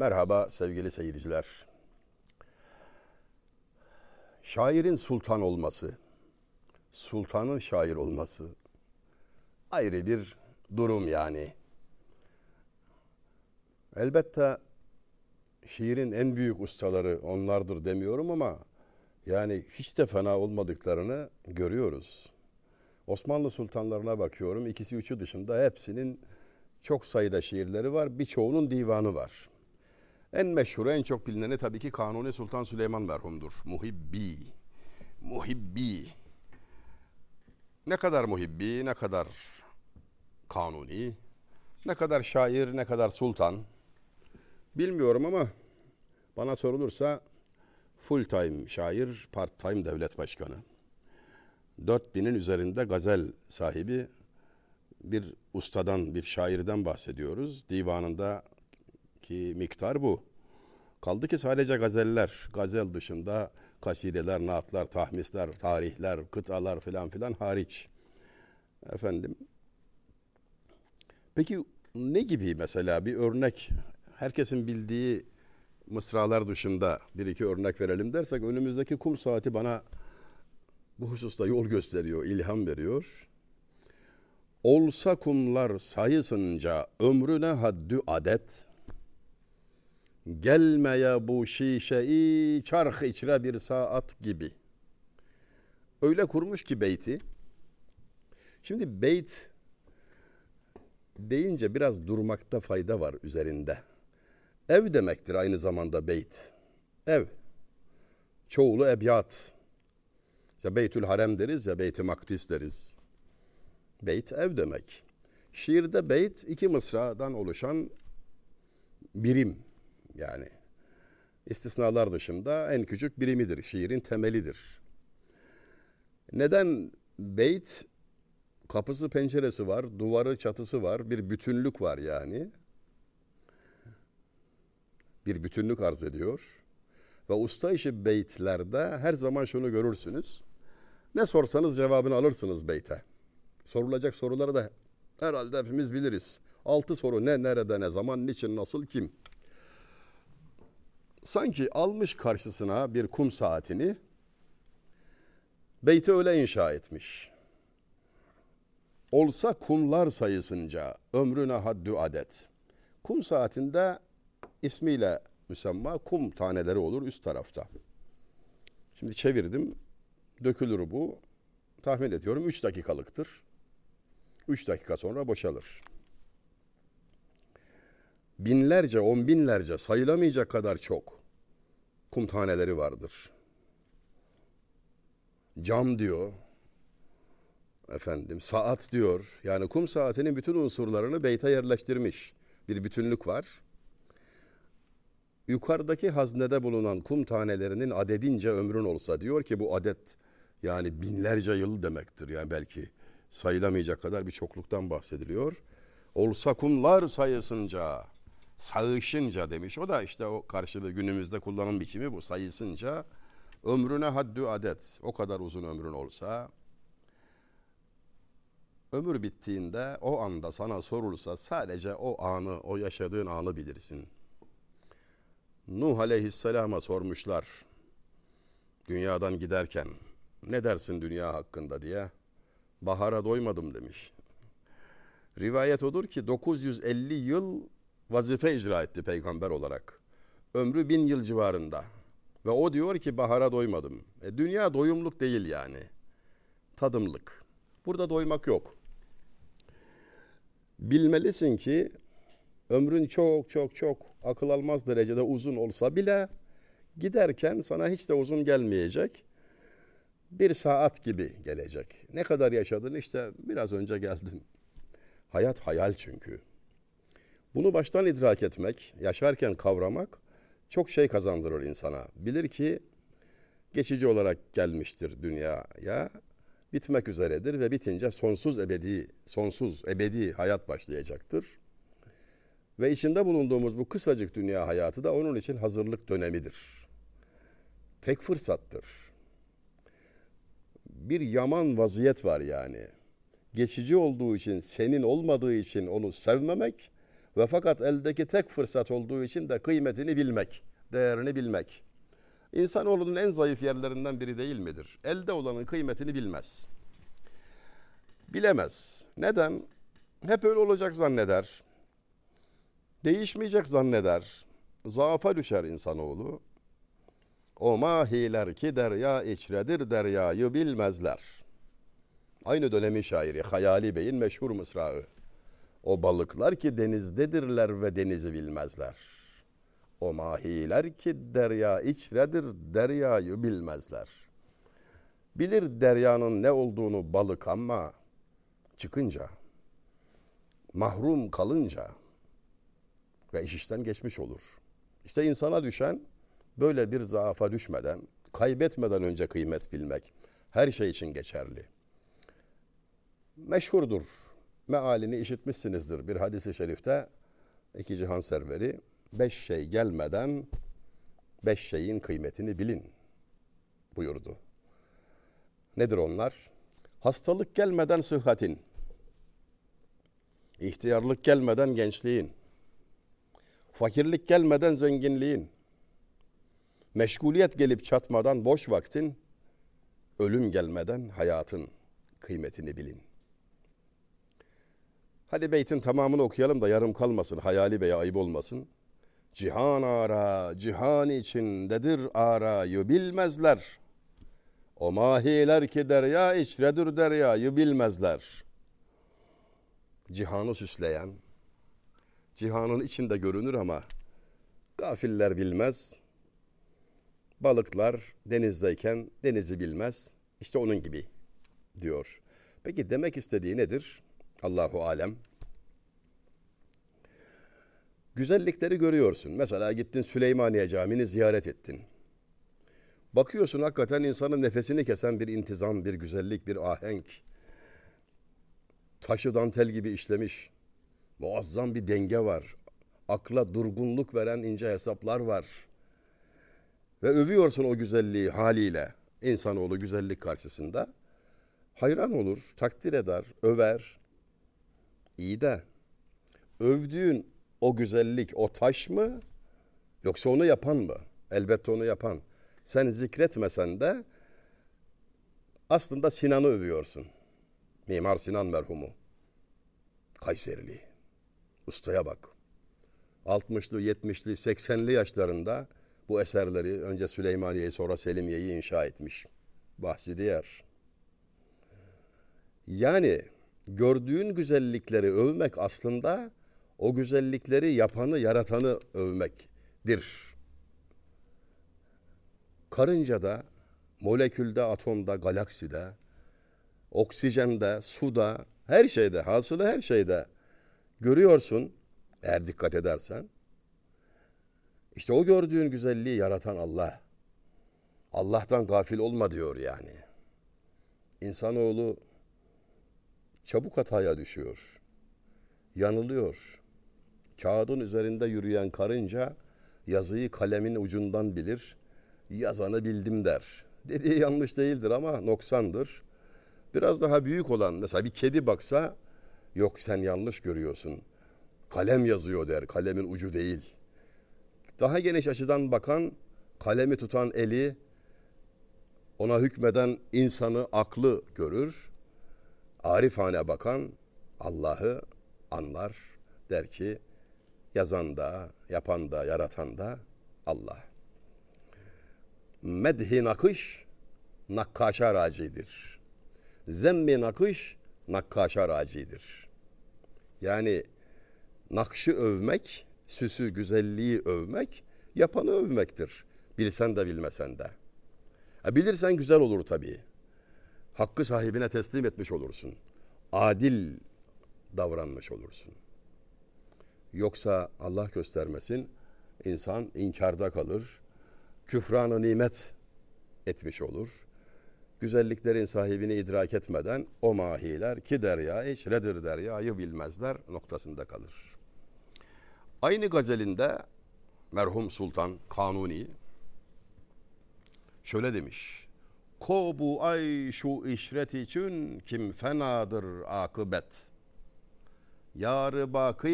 Merhaba sevgili seyirciler. Şairin sultan olması, sultanın şair olması ayrı bir durum yani. Elbette şiirin en büyük ustaları onlardır demiyorum ama yani hiç de fena olmadıklarını görüyoruz. Osmanlı sultanlarına bakıyorum. ikisi üçü dışında hepsinin çok sayıda şiirleri var. Birçoğunun divanı var. En meşhuru, en çok bilineni tabii ki Kanuni Sultan Süleyman merhumdur. Muhibbi. Muhibbi. Ne kadar muhibbi, ne kadar kanuni, ne kadar şair, ne kadar sultan. Bilmiyorum ama bana sorulursa full time şair, part time devlet başkanı. 4000'in üzerinde gazel sahibi bir ustadan, bir şairden bahsediyoruz. Divanında ki miktar bu. Kaldı ki sadece gazeller, gazel dışında kasideler, naatlar, tahmisler, tarihler, kıtalar filan filan hariç. Efendim. Peki ne gibi mesela bir örnek herkesin bildiği mısralar dışında bir iki örnek verelim dersek önümüzdeki kum saati bana bu hususta yol gösteriyor, ilham veriyor. Olsa kumlar sayısınca ömrüne haddü adet, gelmeye bu şişeyi çarh içre bir saat gibi. Öyle kurmuş ki beyti. Şimdi beyt deyince biraz durmakta fayda var üzerinde. Ev demektir aynı zamanda beyt. Ev. Çoğulu ebyat. İşte Beytül Harem deriz ya Beyt-i Makdis deriz. Beyt ev demek. Şiirde beyt iki mısradan oluşan birim yani. istisnalar dışında en küçük birimidir. Şiirin temelidir. Neden beyt kapısı penceresi var, duvarı çatısı var, bir bütünlük var yani. Bir bütünlük arz ediyor. Ve usta işi beytlerde her zaman şunu görürsünüz. Ne sorsanız cevabını alırsınız beyte. Sorulacak soruları da herhalde hepimiz biliriz. Altı soru ne, nerede, ne zaman, niçin, nasıl, kim? Sanki almış karşısına bir kum saatini, beyti öyle inşa etmiş. Olsa kumlar sayısınca ömrüne haddü adet. Kum saatinde ismiyle müsemma kum taneleri olur üst tarafta. Şimdi çevirdim. Dökülür bu. Tahmin ediyorum 3 dakikalıktır. 3 dakika sonra boşalır. Binlerce, on binlerce sayılamayacak kadar çok kum taneleri vardır. Cam diyor. Efendim saat diyor. Yani kum saatinin bütün unsurlarını beyte yerleştirmiş. Bir bütünlük var yukarıdaki haznede bulunan kum tanelerinin adedince ömrün olsa diyor ki bu adet yani binlerce yıl demektir. Yani belki sayılamayacak kadar bir çokluktan bahsediliyor. Olsa kumlar sayısınca, sağışınca demiş. O da işte o karşılığı günümüzde kullanım biçimi bu sayısınca ömrüne haddü adet. O kadar uzun ömrün olsa ömür bittiğinde o anda sana sorulsa sadece o anı, o yaşadığın anı bilirsin.'' Nuh aleyhisselama sormuşlar dünyadan giderken ne dersin dünya hakkında diye. Bahara doymadım demiş. Rivayet odur ki 950 yıl vazife icra etti peygamber olarak. Ömrü bin yıl civarında. Ve o diyor ki bahara doymadım. E, dünya doyumluk değil yani. Tadımlık. Burada doymak yok. Bilmelisin ki ömrün çok çok çok akıl almaz derecede uzun olsa bile giderken sana hiç de uzun gelmeyecek. Bir saat gibi gelecek. Ne kadar yaşadın işte biraz önce geldin. Hayat hayal çünkü. Bunu baştan idrak etmek, yaşarken kavramak çok şey kazandırır insana. Bilir ki geçici olarak gelmiştir dünyaya, bitmek üzeredir ve bitince sonsuz ebedi, sonsuz ebedi hayat başlayacaktır. Ve içinde bulunduğumuz bu kısacık dünya hayatı da onun için hazırlık dönemidir. Tek fırsattır. Bir yaman vaziyet var yani. Geçici olduğu için, senin olmadığı için onu sevmemek ve fakat eldeki tek fırsat olduğu için de kıymetini bilmek, değerini bilmek. İnsanoğlunun en zayıf yerlerinden biri değil midir? Elde olanın kıymetini bilmez. Bilemez. Neden? Hep öyle olacak zanneder. Değişmeyecek zanneder. Zaafa düşer insanoğlu. O mahiler ki derya içredir deryayı bilmezler. Aynı dönemin şairi Hayali Bey'in meşhur mısrağı. O balıklar ki denizdedirler ve denizi bilmezler. O mahiler ki derya içredir deryayı bilmezler. Bilir deryanın ne olduğunu balık ama çıkınca, mahrum kalınca ve iş işten geçmiş olur. İşte insana düşen böyle bir zaafa düşmeden, kaybetmeden önce kıymet bilmek her şey için geçerli. Meşhurdur. Mealini işitmişsinizdir bir hadisi şerifte. iki cihan serveri beş şey gelmeden beş şeyin kıymetini bilin buyurdu. Nedir onlar? Hastalık gelmeden sıhhatin, ihtiyarlık gelmeden gençliğin, fakirlik gelmeden zenginliğin, meşguliyet gelip çatmadan boş vaktin, ölüm gelmeden hayatın kıymetini bilin. Hadi beytin tamamını okuyalım da yarım kalmasın, hayali beye ayıp olmasın. Cihan ara, cihan içindedir arayı bilmezler. O mahiler ki derya içredir deryayı bilmezler. Cihanı süsleyen, cihanın içinde görünür ama gafiller bilmez. Balıklar denizdeyken denizi bilmez. İşte onun gibi diyor. Peki demek istediği nedir? Allahu alem. Güzellikleri görüyorsun. Mesela gittin Süleymaniye Camii'ni ziyaret ettin. Bakıyorsun hakikaten insanın nefesini kesen bir intizam, bir güzellik, bir ahenk. Taşı dantel gibi işlemiş. Muazzam bir denge var. Akla durgunluk veren ince hesaplar var. Ve övüyorsun o güzelliği haliyle. İnsanoğlu güzellik karşısında. Hayran olur, takdir eder, över. İyi de övdüğün o güzellik o taş mı yoksa onu yapan mı? Elbette onu yapan. Sen zikretmesen de aslında Sinan'ı övüyorsun. Mimar Sinan merhumu. Kayserili. Ustaya bak. 60'lı, 70'li, 80'li yaşlarında bu eserleri önce Süleymaniye'yi sonra Selimiye'yi inşa etmiş. Bahsi diğer. Yani gördüğün güzellikleri övmek aslında o güzellikleri yapanı, yaratanı övmektir. Karıncada, molekülde, atomda, galakside, oksijende, suda, her şeyde, hasılı her şeyde görüyorsun eğer dikkat edersen. İşte o gördüğün güzelliği yaratan Allah. Allah'tan gafil olma diyor yani. İnsanoğlu çabuk hataya düşüyor. Yanılıyor. Kağıdın üzerinde yürüyen karınca yazıyı kalemin ucundan bilir. Yazanı bildim der. Dediği yanlış değildir ama noksandır. Biraz daha büyük olan mesela bir kedi baksa yok sen yanlış görüyorsun. Kalem yazıyor der. Kalemin ucu değil. Daha geniş açıdan bakan kalemi tutan eli ona hükmeden insanı aklı görür. Arifane bakan Allah'ı anlar. Der ki yazan da, yapan da, yaratan da Allah. Medhi nakış nakkaşa racidir. Zemmi nakış nakkaşa racidir. Yani nakşı övmek, süsü, güzelliği övmek, yapanı övmektir. Bilsen de bilmesen de. E bilirsen güzel olur tabii. Hakkı sahibine teslim etmiş olursun. Adil davranmış olursun. Yoksa Allah göstermesin insan inkarda kalır. Küfranı nimet etmiş olur. Güzelliklerin sahibini idrak etmeden o mahiler ki derya içredir deryayı bilmezler noktasında kalır. Aynı gazelinde merhum Sultan Kanuni şöyle demiş. Ko bu ay şu işret için kim fenadır akıbet. Yarı baki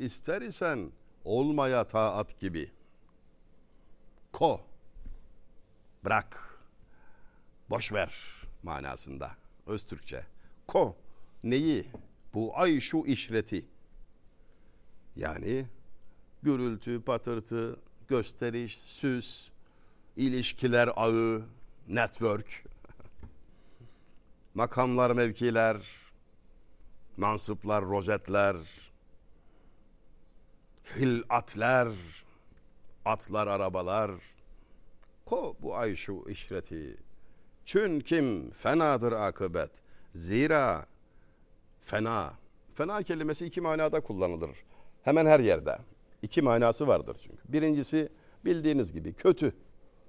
ister isen olmaya taat gibi. Ko. Bırak. Boş ver manasında. Öztürkçe. Ko. Neyi? Bu ay şu işreti. Yani gürültü, patırtı, gösteriş, süs, ilişkiler ağı, network, makamlar, mevkiler, mansıplar, rozetler, hilatler, atlar, arabalar. Ko bu ay şu işreti. Çün kim fenadır akıbet. Zira fena. Fena kelimesi iki manada kullanılır. Hemen her yerde. İki manası vardır çünkü. Birincisi bildiğiniz gibi kötü.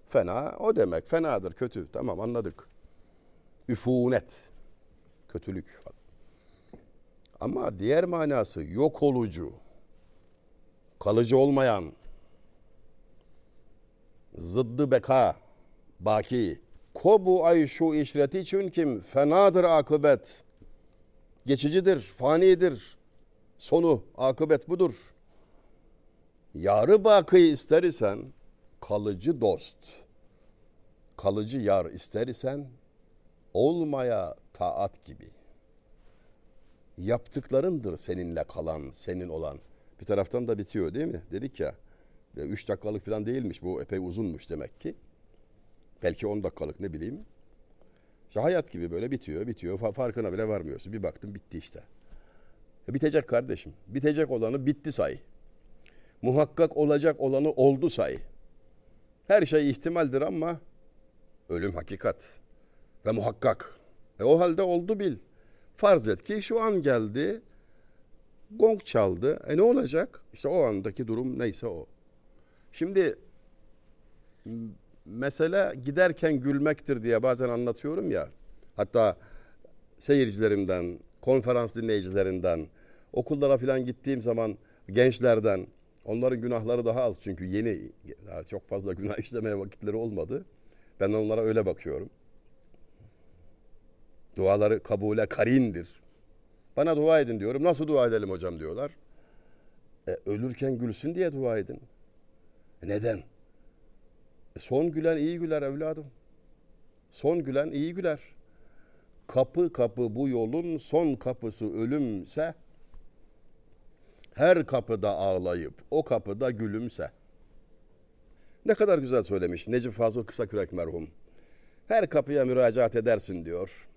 Fena o demek. Fenadır, kötü. Tamam anladık. Üfunet. Kötülük. Ama diğer manası yok olucu. Kalıcı olmayan. Zıddı beka. Baki. Ko bu ay şu işreti için kim fenadır akıbet. Geçicidir, fanidir. Sonu, akıbet budur. Yarı bakı ister isen kalıcı dost. Kalıcı yar ister isen olmaya taat gibi. Yaptıklarındır seninle kalan, senin olan. Bir taraftan da bitiyor değil mi? Dedik ya. e, Üç dakikalık falan değilmiş. Bu epey uzunmuş demek ki. Belki on dakikalık ne bileyim. İşte hayat gibi böyle bitiyor, bitiyor. Fa- Farkına bile varmıyorsun. Bir baktım bitti işte. E, bitecek kardeşim. Bitecek olanı bitti say. Muhakkak olacak olanı oldu say. Her şey ihtimaldir ama ölüm hakikat ve muhakkak. E o halde oldu bil. Farz et ki şu an geldi, gong çaldı. E ne olacak? İşte o andaki durum neyse o. Şimdi mesele giderken gülmektir diye bazen anlatıyorum ya. Hatta seyircilerimden, konferans dinleyicilerinden, okullara falan gittiğim zaman gençlerden, onların günahları daha az çünkü yeni, daha çok fazla günah işlemeye vakitleri olmadı. Ben onlara öyle bakıyorum. Duaları kabule karindir. Bana dua edin diyorum. Nasıl dua edelim hocam diyorlar. E, ölürken gülsün diye dua edin. E, neden? E, son gülen iyi güler evladım. Son gülen iyi güler. Kapı kapı bu yolun son kapısı ölümse her kapıda ağlayıp o kapıda gülümse. Ne kadar güzel söylemiş Necip Fazıl Kısakürek merhum. Her kapıya müracaat edersin diyor.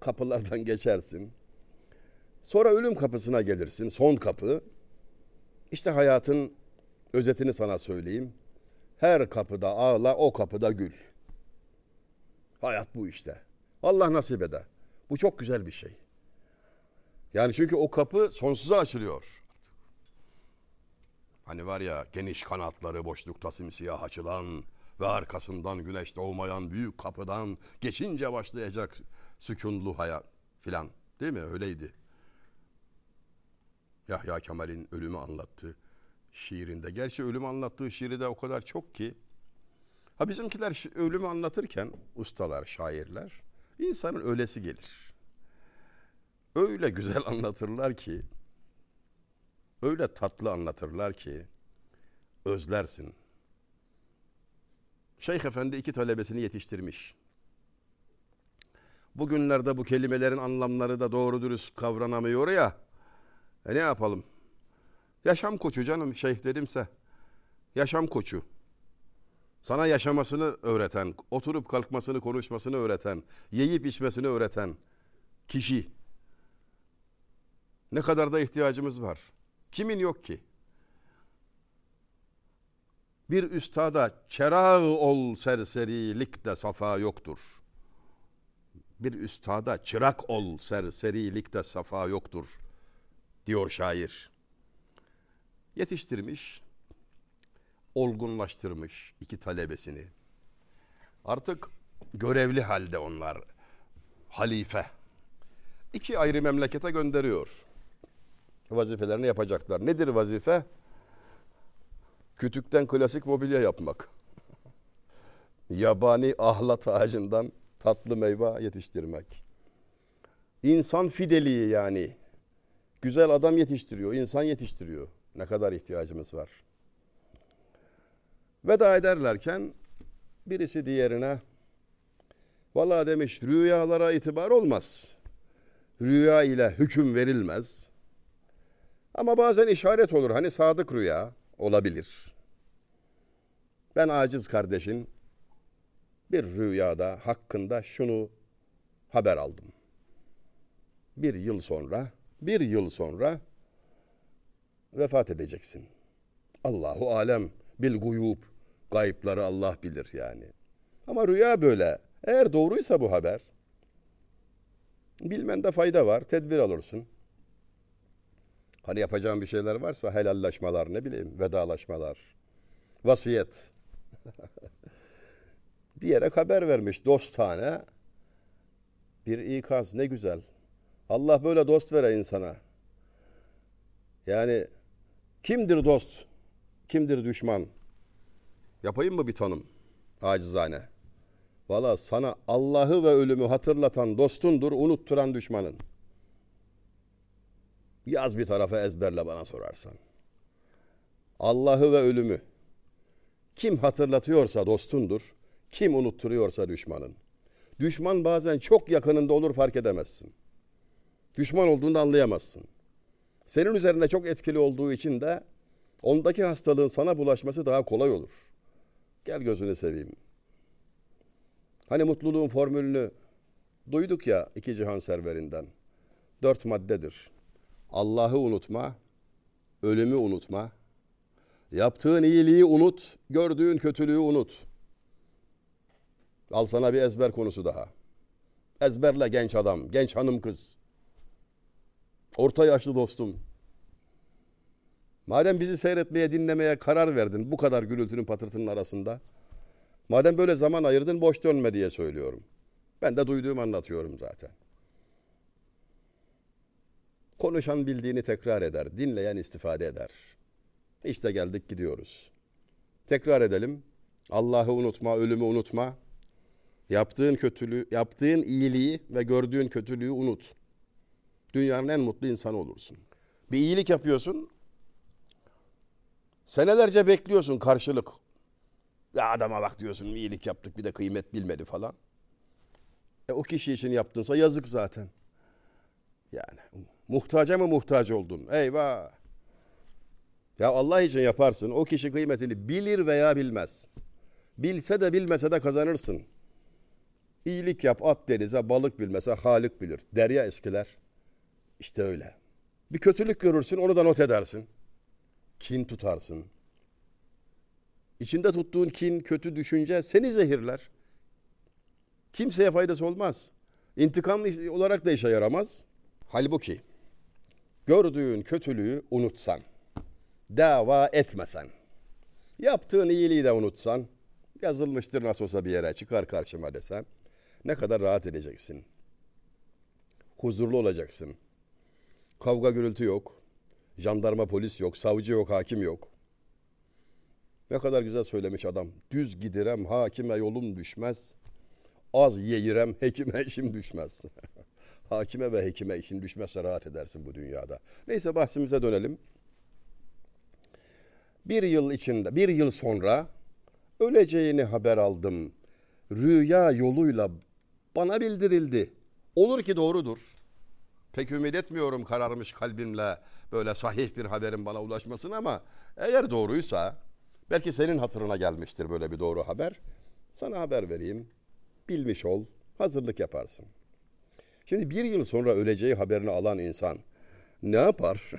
Kapılardan geçersin. Sonra ölüm kapısına gelirsin. Son kapı. İşte hayatın özetini sana söyleyeyim. Her kapıda ağla, o kapıda gül. Hayat bu işte. Allah nasip eder. Bu çok güzel bir şey. Yani çünkü o kapı sonsuza açılıyor. Hani var ya geniş kanatları boşlukta simsiyah açılan ve arkasından güneş doğmayan büyük kapıdan geçince başlayacak sükunlu hayat filan. Değil mi? Öyleydi. Yahya Kemal'in ölümü anlattı şiirinde. Gerçi ölümü anlattığı şiiri de o kadar çok ki. Ha bizimkiler ölümü anlatırken ustalar, şairler insanın ölesi gelir. Öyle güzel anlatırlar ki öyle tatlı anlatırlar ki özlersin. Şeyh Efendi iki talebesini yetiştirmiş. Bugünlerde bu kelimelerin anlamları da doğru dürüst kavranamıyor ya. E ne yapalım? Yaşam koçu canım şeyh dedimse. Yaşam koçu. Sana yaşamasını öğreten, oturup kalkmasını, konuşmasını öğreten, yiyip içmesini öğreten kişi. Ne kadar da ihtiyacımız var. Kimin yok ki? Bir üstada çerağı ol serserilik de safa yoktur. Bir üstada çırak ol serserilik de safa yoktur diyor şair. Yetiştirmiş, olgunlaştırmış iki talebesini. Artık görevli halde onlar. Halife. İki ayrı memlekete gönderiyor. Vazifelerini yapacaklar. Nedir vazife? Kütükten klasik mobilya yapmak. Yabani ahlat ağacından tatlı meyve yetiştirmek. İnsan fideliği yani. güzel adam yetiştiriyor, insan yetiştiriyor. Ne kadar ihtiyacımız var. Veda ederlerken birisi diğerine Vallahi demiş rüyalara itibar olmaz. Rüya ile hüküm verilmez. Ama bazen işaret olur. Hani sadık rüya olabilir. Ben aciz kardeşin bir rüyada hakkında şunu haber aldım. Bir yıl sonra, bir yıl sonra vefat edeceksin. Allahu alem bil guyub. Gayıpları Allah bilir yani. Ama rüya böyle. Eğer doğruysa bu haber, bilmende fayda var, tedbir alırsın. Hani yapacağın bir şeyler varsa helallaşmalar, ne bileyim, vedalaşmalar, vasiyet diyerek haber vermiş dostane bir ikaz ne güzel. Allah böyle dost vere insana. Yani kimdir dost, kimdir düşman? Yapayım mı bir tanım? Acizane. Valla sana Allah'ı ve ölümü hatırlatan dostundur, unutturan düşmanın. Yaz bir tarafa ezberle bana sorarsan. Allah'ı ve ölümü kim hatırlatıyorsa dostundur, kim unutturuyorsa düşmanın. Düşman bazen çok yakınında olur fark edemezsin. Düşman olduğunu anlayamazsın. Senin üzerine çok etkili olduğu için de ondaki hastalığın sana bulaşması daha kolay olur. Gel gözünü seveyim. Hani mutluluğun formülünü duyduk ya iki cihan serverinden. Dört maddedir. Allah'ı unutma, ölümü unutma, yaptığın iyiliği unut, gördüğün kötülüğü unut. Al sana bir ezber konusu daha. Ezberle genç adam, genç hanım kız. Orta yaşlı dostum. Madem bizi seyretmeye, dinlemeye karar verdin bu kadar gürültünün patırtının arasında. Madem böyle zaman ayırdın boş dönme diye söylüyorum. Ben de duyduğumu anlatıyorum zaten. Konuşan bildiğini tekrar eder, dinleyen istifade eder. İşte geldik gidiyoruz. Tekrar edelim. Allah'ı unutma, ölümü unutma. Yaptığın kötülüğü, yaptığın iyiliği ve gördüğün kötülüğü unut. Dünyanın en mutlu insanı olursun. Bir iyilik yapıyorsun. Senelerce bekliyorsun karşılık. Ya adama bak diyorsun iyilik yaptık bir de kıymet bilmedi falan. E o kişi için yaptınsa yazık zaten. Yani muhtaca mı muhtaç oldun? Eyvah. Ya Allah için yaparsın. O kişi kıymetini bilir veya bilmez. Bilse de bilmese de kazanırsın. İyilik yap at denize balık bilmese halik bilir. Derya eskiler. İşte öyle. Bir kötülük görürsün onu da not edersin. Kin tutarsın. İçinde tuttuğun kin, kötü düşünce seni zehirler. Kimseye faydası olmaz. İntikam olarak da işe yaramaz. Halbuki gördüğün kötülüğü unutsan, dava etmesen, yaptığın iyiliği de unutsan, yazılmıştır nasıl olsa bir yere çıkar karşıma desen, ne kadar rahat edeceksin. Huzurlu olacaksın. Kavga gürültü yok. Jandarma polis yok, savcı yok, hakim yok. Ne kadar güzel söylemiş adam. Düz gidirem hakime yolum düşmez. Az yeyirem hekime işim düşmez. Hakime ve hekime işin düşmezse rahat edersin bu dünyada. Neyse bahsimize dönelim. Bir yıl içinde, bir yıl sonra öleceğini haber aldım. Rüya yoluyla bana bildirildi. Olur ki doğrudur. Pek ümit etmiyorum kararmış kalbimle böyle sahih bir haberin bana ulaşmasını ama eğer doğruysa belki senin hatırına gelmiştir böyle bir doğru haber. Sana haber vereyim. Bilmiş ol. Hazırlık yaparsın. Şimdi bir yıl sonra öleceği haberini alan insan ne yapar?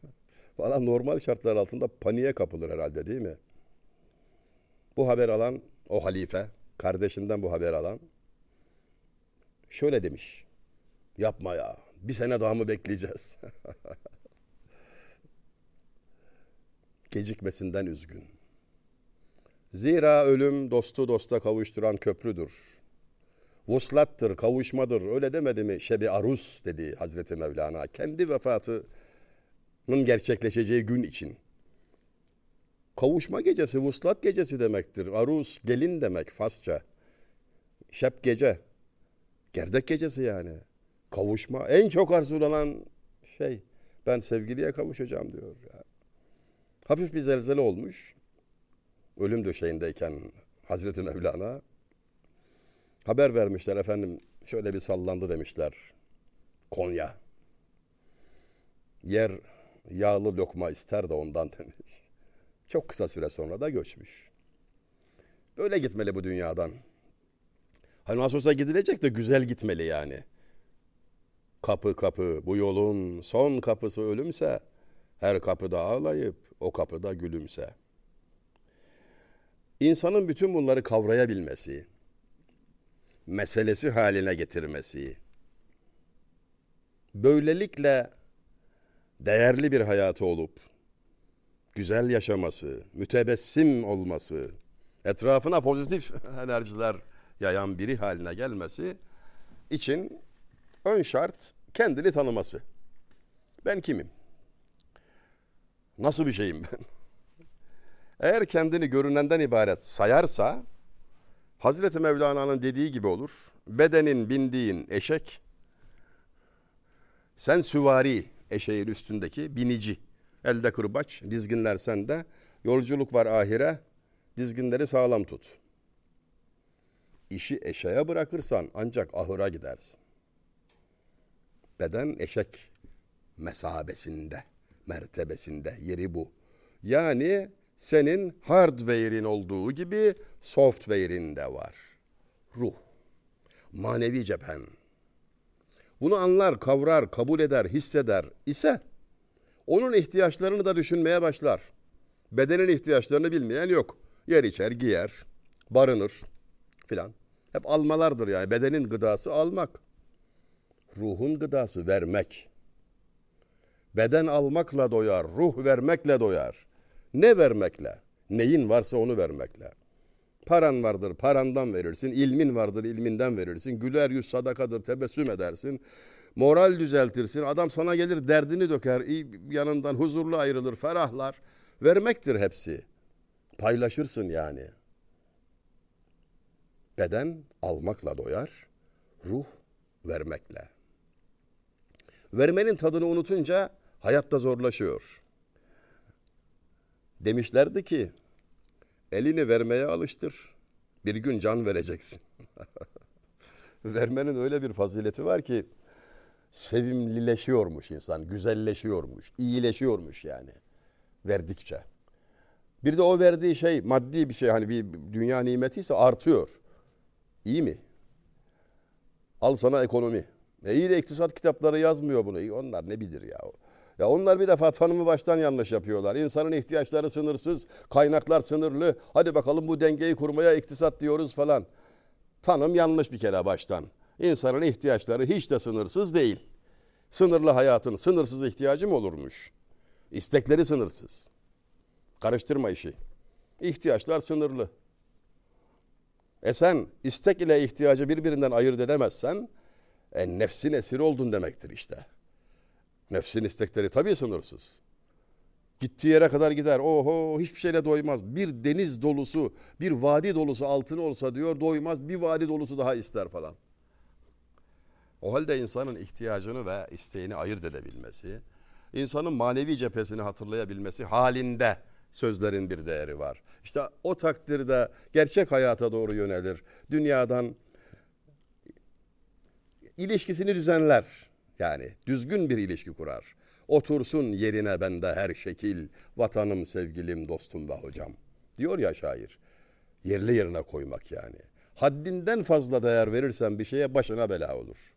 Valla normal şartlar altında paniğe kapılır herhalde değil mi? Bu haber alan o halife, kardeşinden bu haber alan şöyle demiş. Yapma ya. Bir sene daha mı bekleyeceğiz? Gecikmesinden üzgün. Zira ölüm dostu dosta kavuşturan köprüdür. Vuslattır, kavuşmadır. Öyle demedi mi Şebi Arus dedi Hazreti Mevlana. Kendi vefatının gerçekleşeceği gün için. Kavuşma gecesi, vuslat gecesi demektir. Arus, gelin demek Farsça. Şep gece. Gerdek gecesi yani. Kavuşma en çok arzulanan şey. Ben sevgiliye kavuşacağım diyor. Ya. Hafif bir zelzele olmuş. Ölüm döşeğindeyken Hazreti Mevlana haber vermişler efendim şöyle bir sallandı demişler. Konya. Yer yağlı lokma ister de ondan demiş. Çok kısa süre sonra da göçmüş. Böyle gitmeli bu dünyadan. Hani nasıl olsa gidilecek de güzel gitmeli yani. Kapı kapı bu yolun son kapısı ölümse her kapıda ağlayıp o kapıda gülümse. İnsanın bütün bunları kavrayabilmesi, meselesi haline getirmesi, böylelikle değerli bir hayatı olup, güzel yaşaması, mütebessim olması, etrafına pozitif enerjiler yayan biri haline gelmesi için ön şart kendini tanıması. Ben kimim? Nasıl bir şeyim ben? Eğer kendini görünenden ibaret sayarsa Hazreti Mevlana'nın dediği gibi olur. Bedenin bindiğin eşek, sen süvari eşeğin üstündeki binici. Elde kırbaç, dizginler sende. Yolculuk var ahire, dizginleri sağlam tut. İşi eşeğe bırakırsan ancak ahıra gidersin. Beden eşek mesabesinde, mertebesinde, yeri bu. Yani senin hardware'in olduğu gibi software'in de var. Ruh, manevi cephen. Bunu anlar, kavrar, kabul eder, hisseder ise onun ihtiyaçlarını da düşünmeye başlar. Bedenin ihtiyaçlarını bilmeyen yok. Yer içer, giyer, barınır filan. Hep almalardır yani. Bedenin gıdası almak. Ruhun gıdası vermek. Beden almakla doyar, ruh vermekle doyar. Ne vermekle? Neyin varsa onu vermekle. Paran vardır, parandan verirsin. ilmin vardır, ilminden verirsin. Güler yüz sadakadır, tebessüm edersin. Moral düzeltirsin. Adam sana gelir, derdini döker. Yanından huzurlu ayrılır, ferahlar. Vermektir hepsi. Paylaşırsın yani. Beden almakla doyar, ruh vermekle. Vermenin tadını unutunca hayatta zorlaşıyor. Demişlerdi ki elini vermeye alıştır. Bir gün can vereceksin. Vermenin öyle bir fazileti var ki sevimlileşiyormuş insan, güzelleşiyormuş, iyileşiyormuş yani verdikçe. Bir de o verdiği şey maddi bir şey hani bir dünya nimeti ise artıyor. İyi mi? Al sana ekonomi. E iyi de iktisat kitapları yazmıyor bunu. onlar ne bilir ya. Ya onlar bir defa tanımı baştan yanlış yapıyorlar. İnsanın ihtiyaçları sınırsız, kaynaklar sınırlı. Hadi bakalım bu dengeyi kurmaya iktisat diyoruz falan. Tanım yanlış bir kere baştan. İnsanın ihtiyaçları hiç de sınırsız değil. Sınırlı hayatın sınırsız ihtiyacı mı olurmuş? İstekleri sınırsız. Karıştırma işi. İhtiyaçlar sınırlı. E sen istek ile ihtiyacı birbirinden ayırt edemezsen e, nefsin esiri oldun demektir işte. Nefsin istekleri tabii sınırsız. Gittiği yere kadar gider. Oho hiçbir şeyle doymaz. Bir deniz dolusu, bir vadi dolusu altın olsa diyor doymaz. Bir vadi dolusu daha ister falan. O halde insanın ihtiyacını ve isteğini ayırt edebilmesi, insanın manevi cephesini hatırlayabilmesi halinde sözlerin bir değeri var. İşte o takdirde gerçek hayata doğru yönelir. Dünyadan ilişkisini düzenler. Yani düzgün bir ilişki kurar. Otursun yerine bende her şekil, vatanım, sevgilim, dostum ve hocam. Diyor ya şair. Yerli yerine koymak yani. Haddinden fazla değer verirsen bir şeye başına bela olur.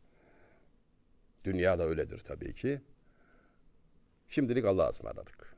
Dünya da öyledir tabii ki. Şimdilik Allah'a ısmarladık.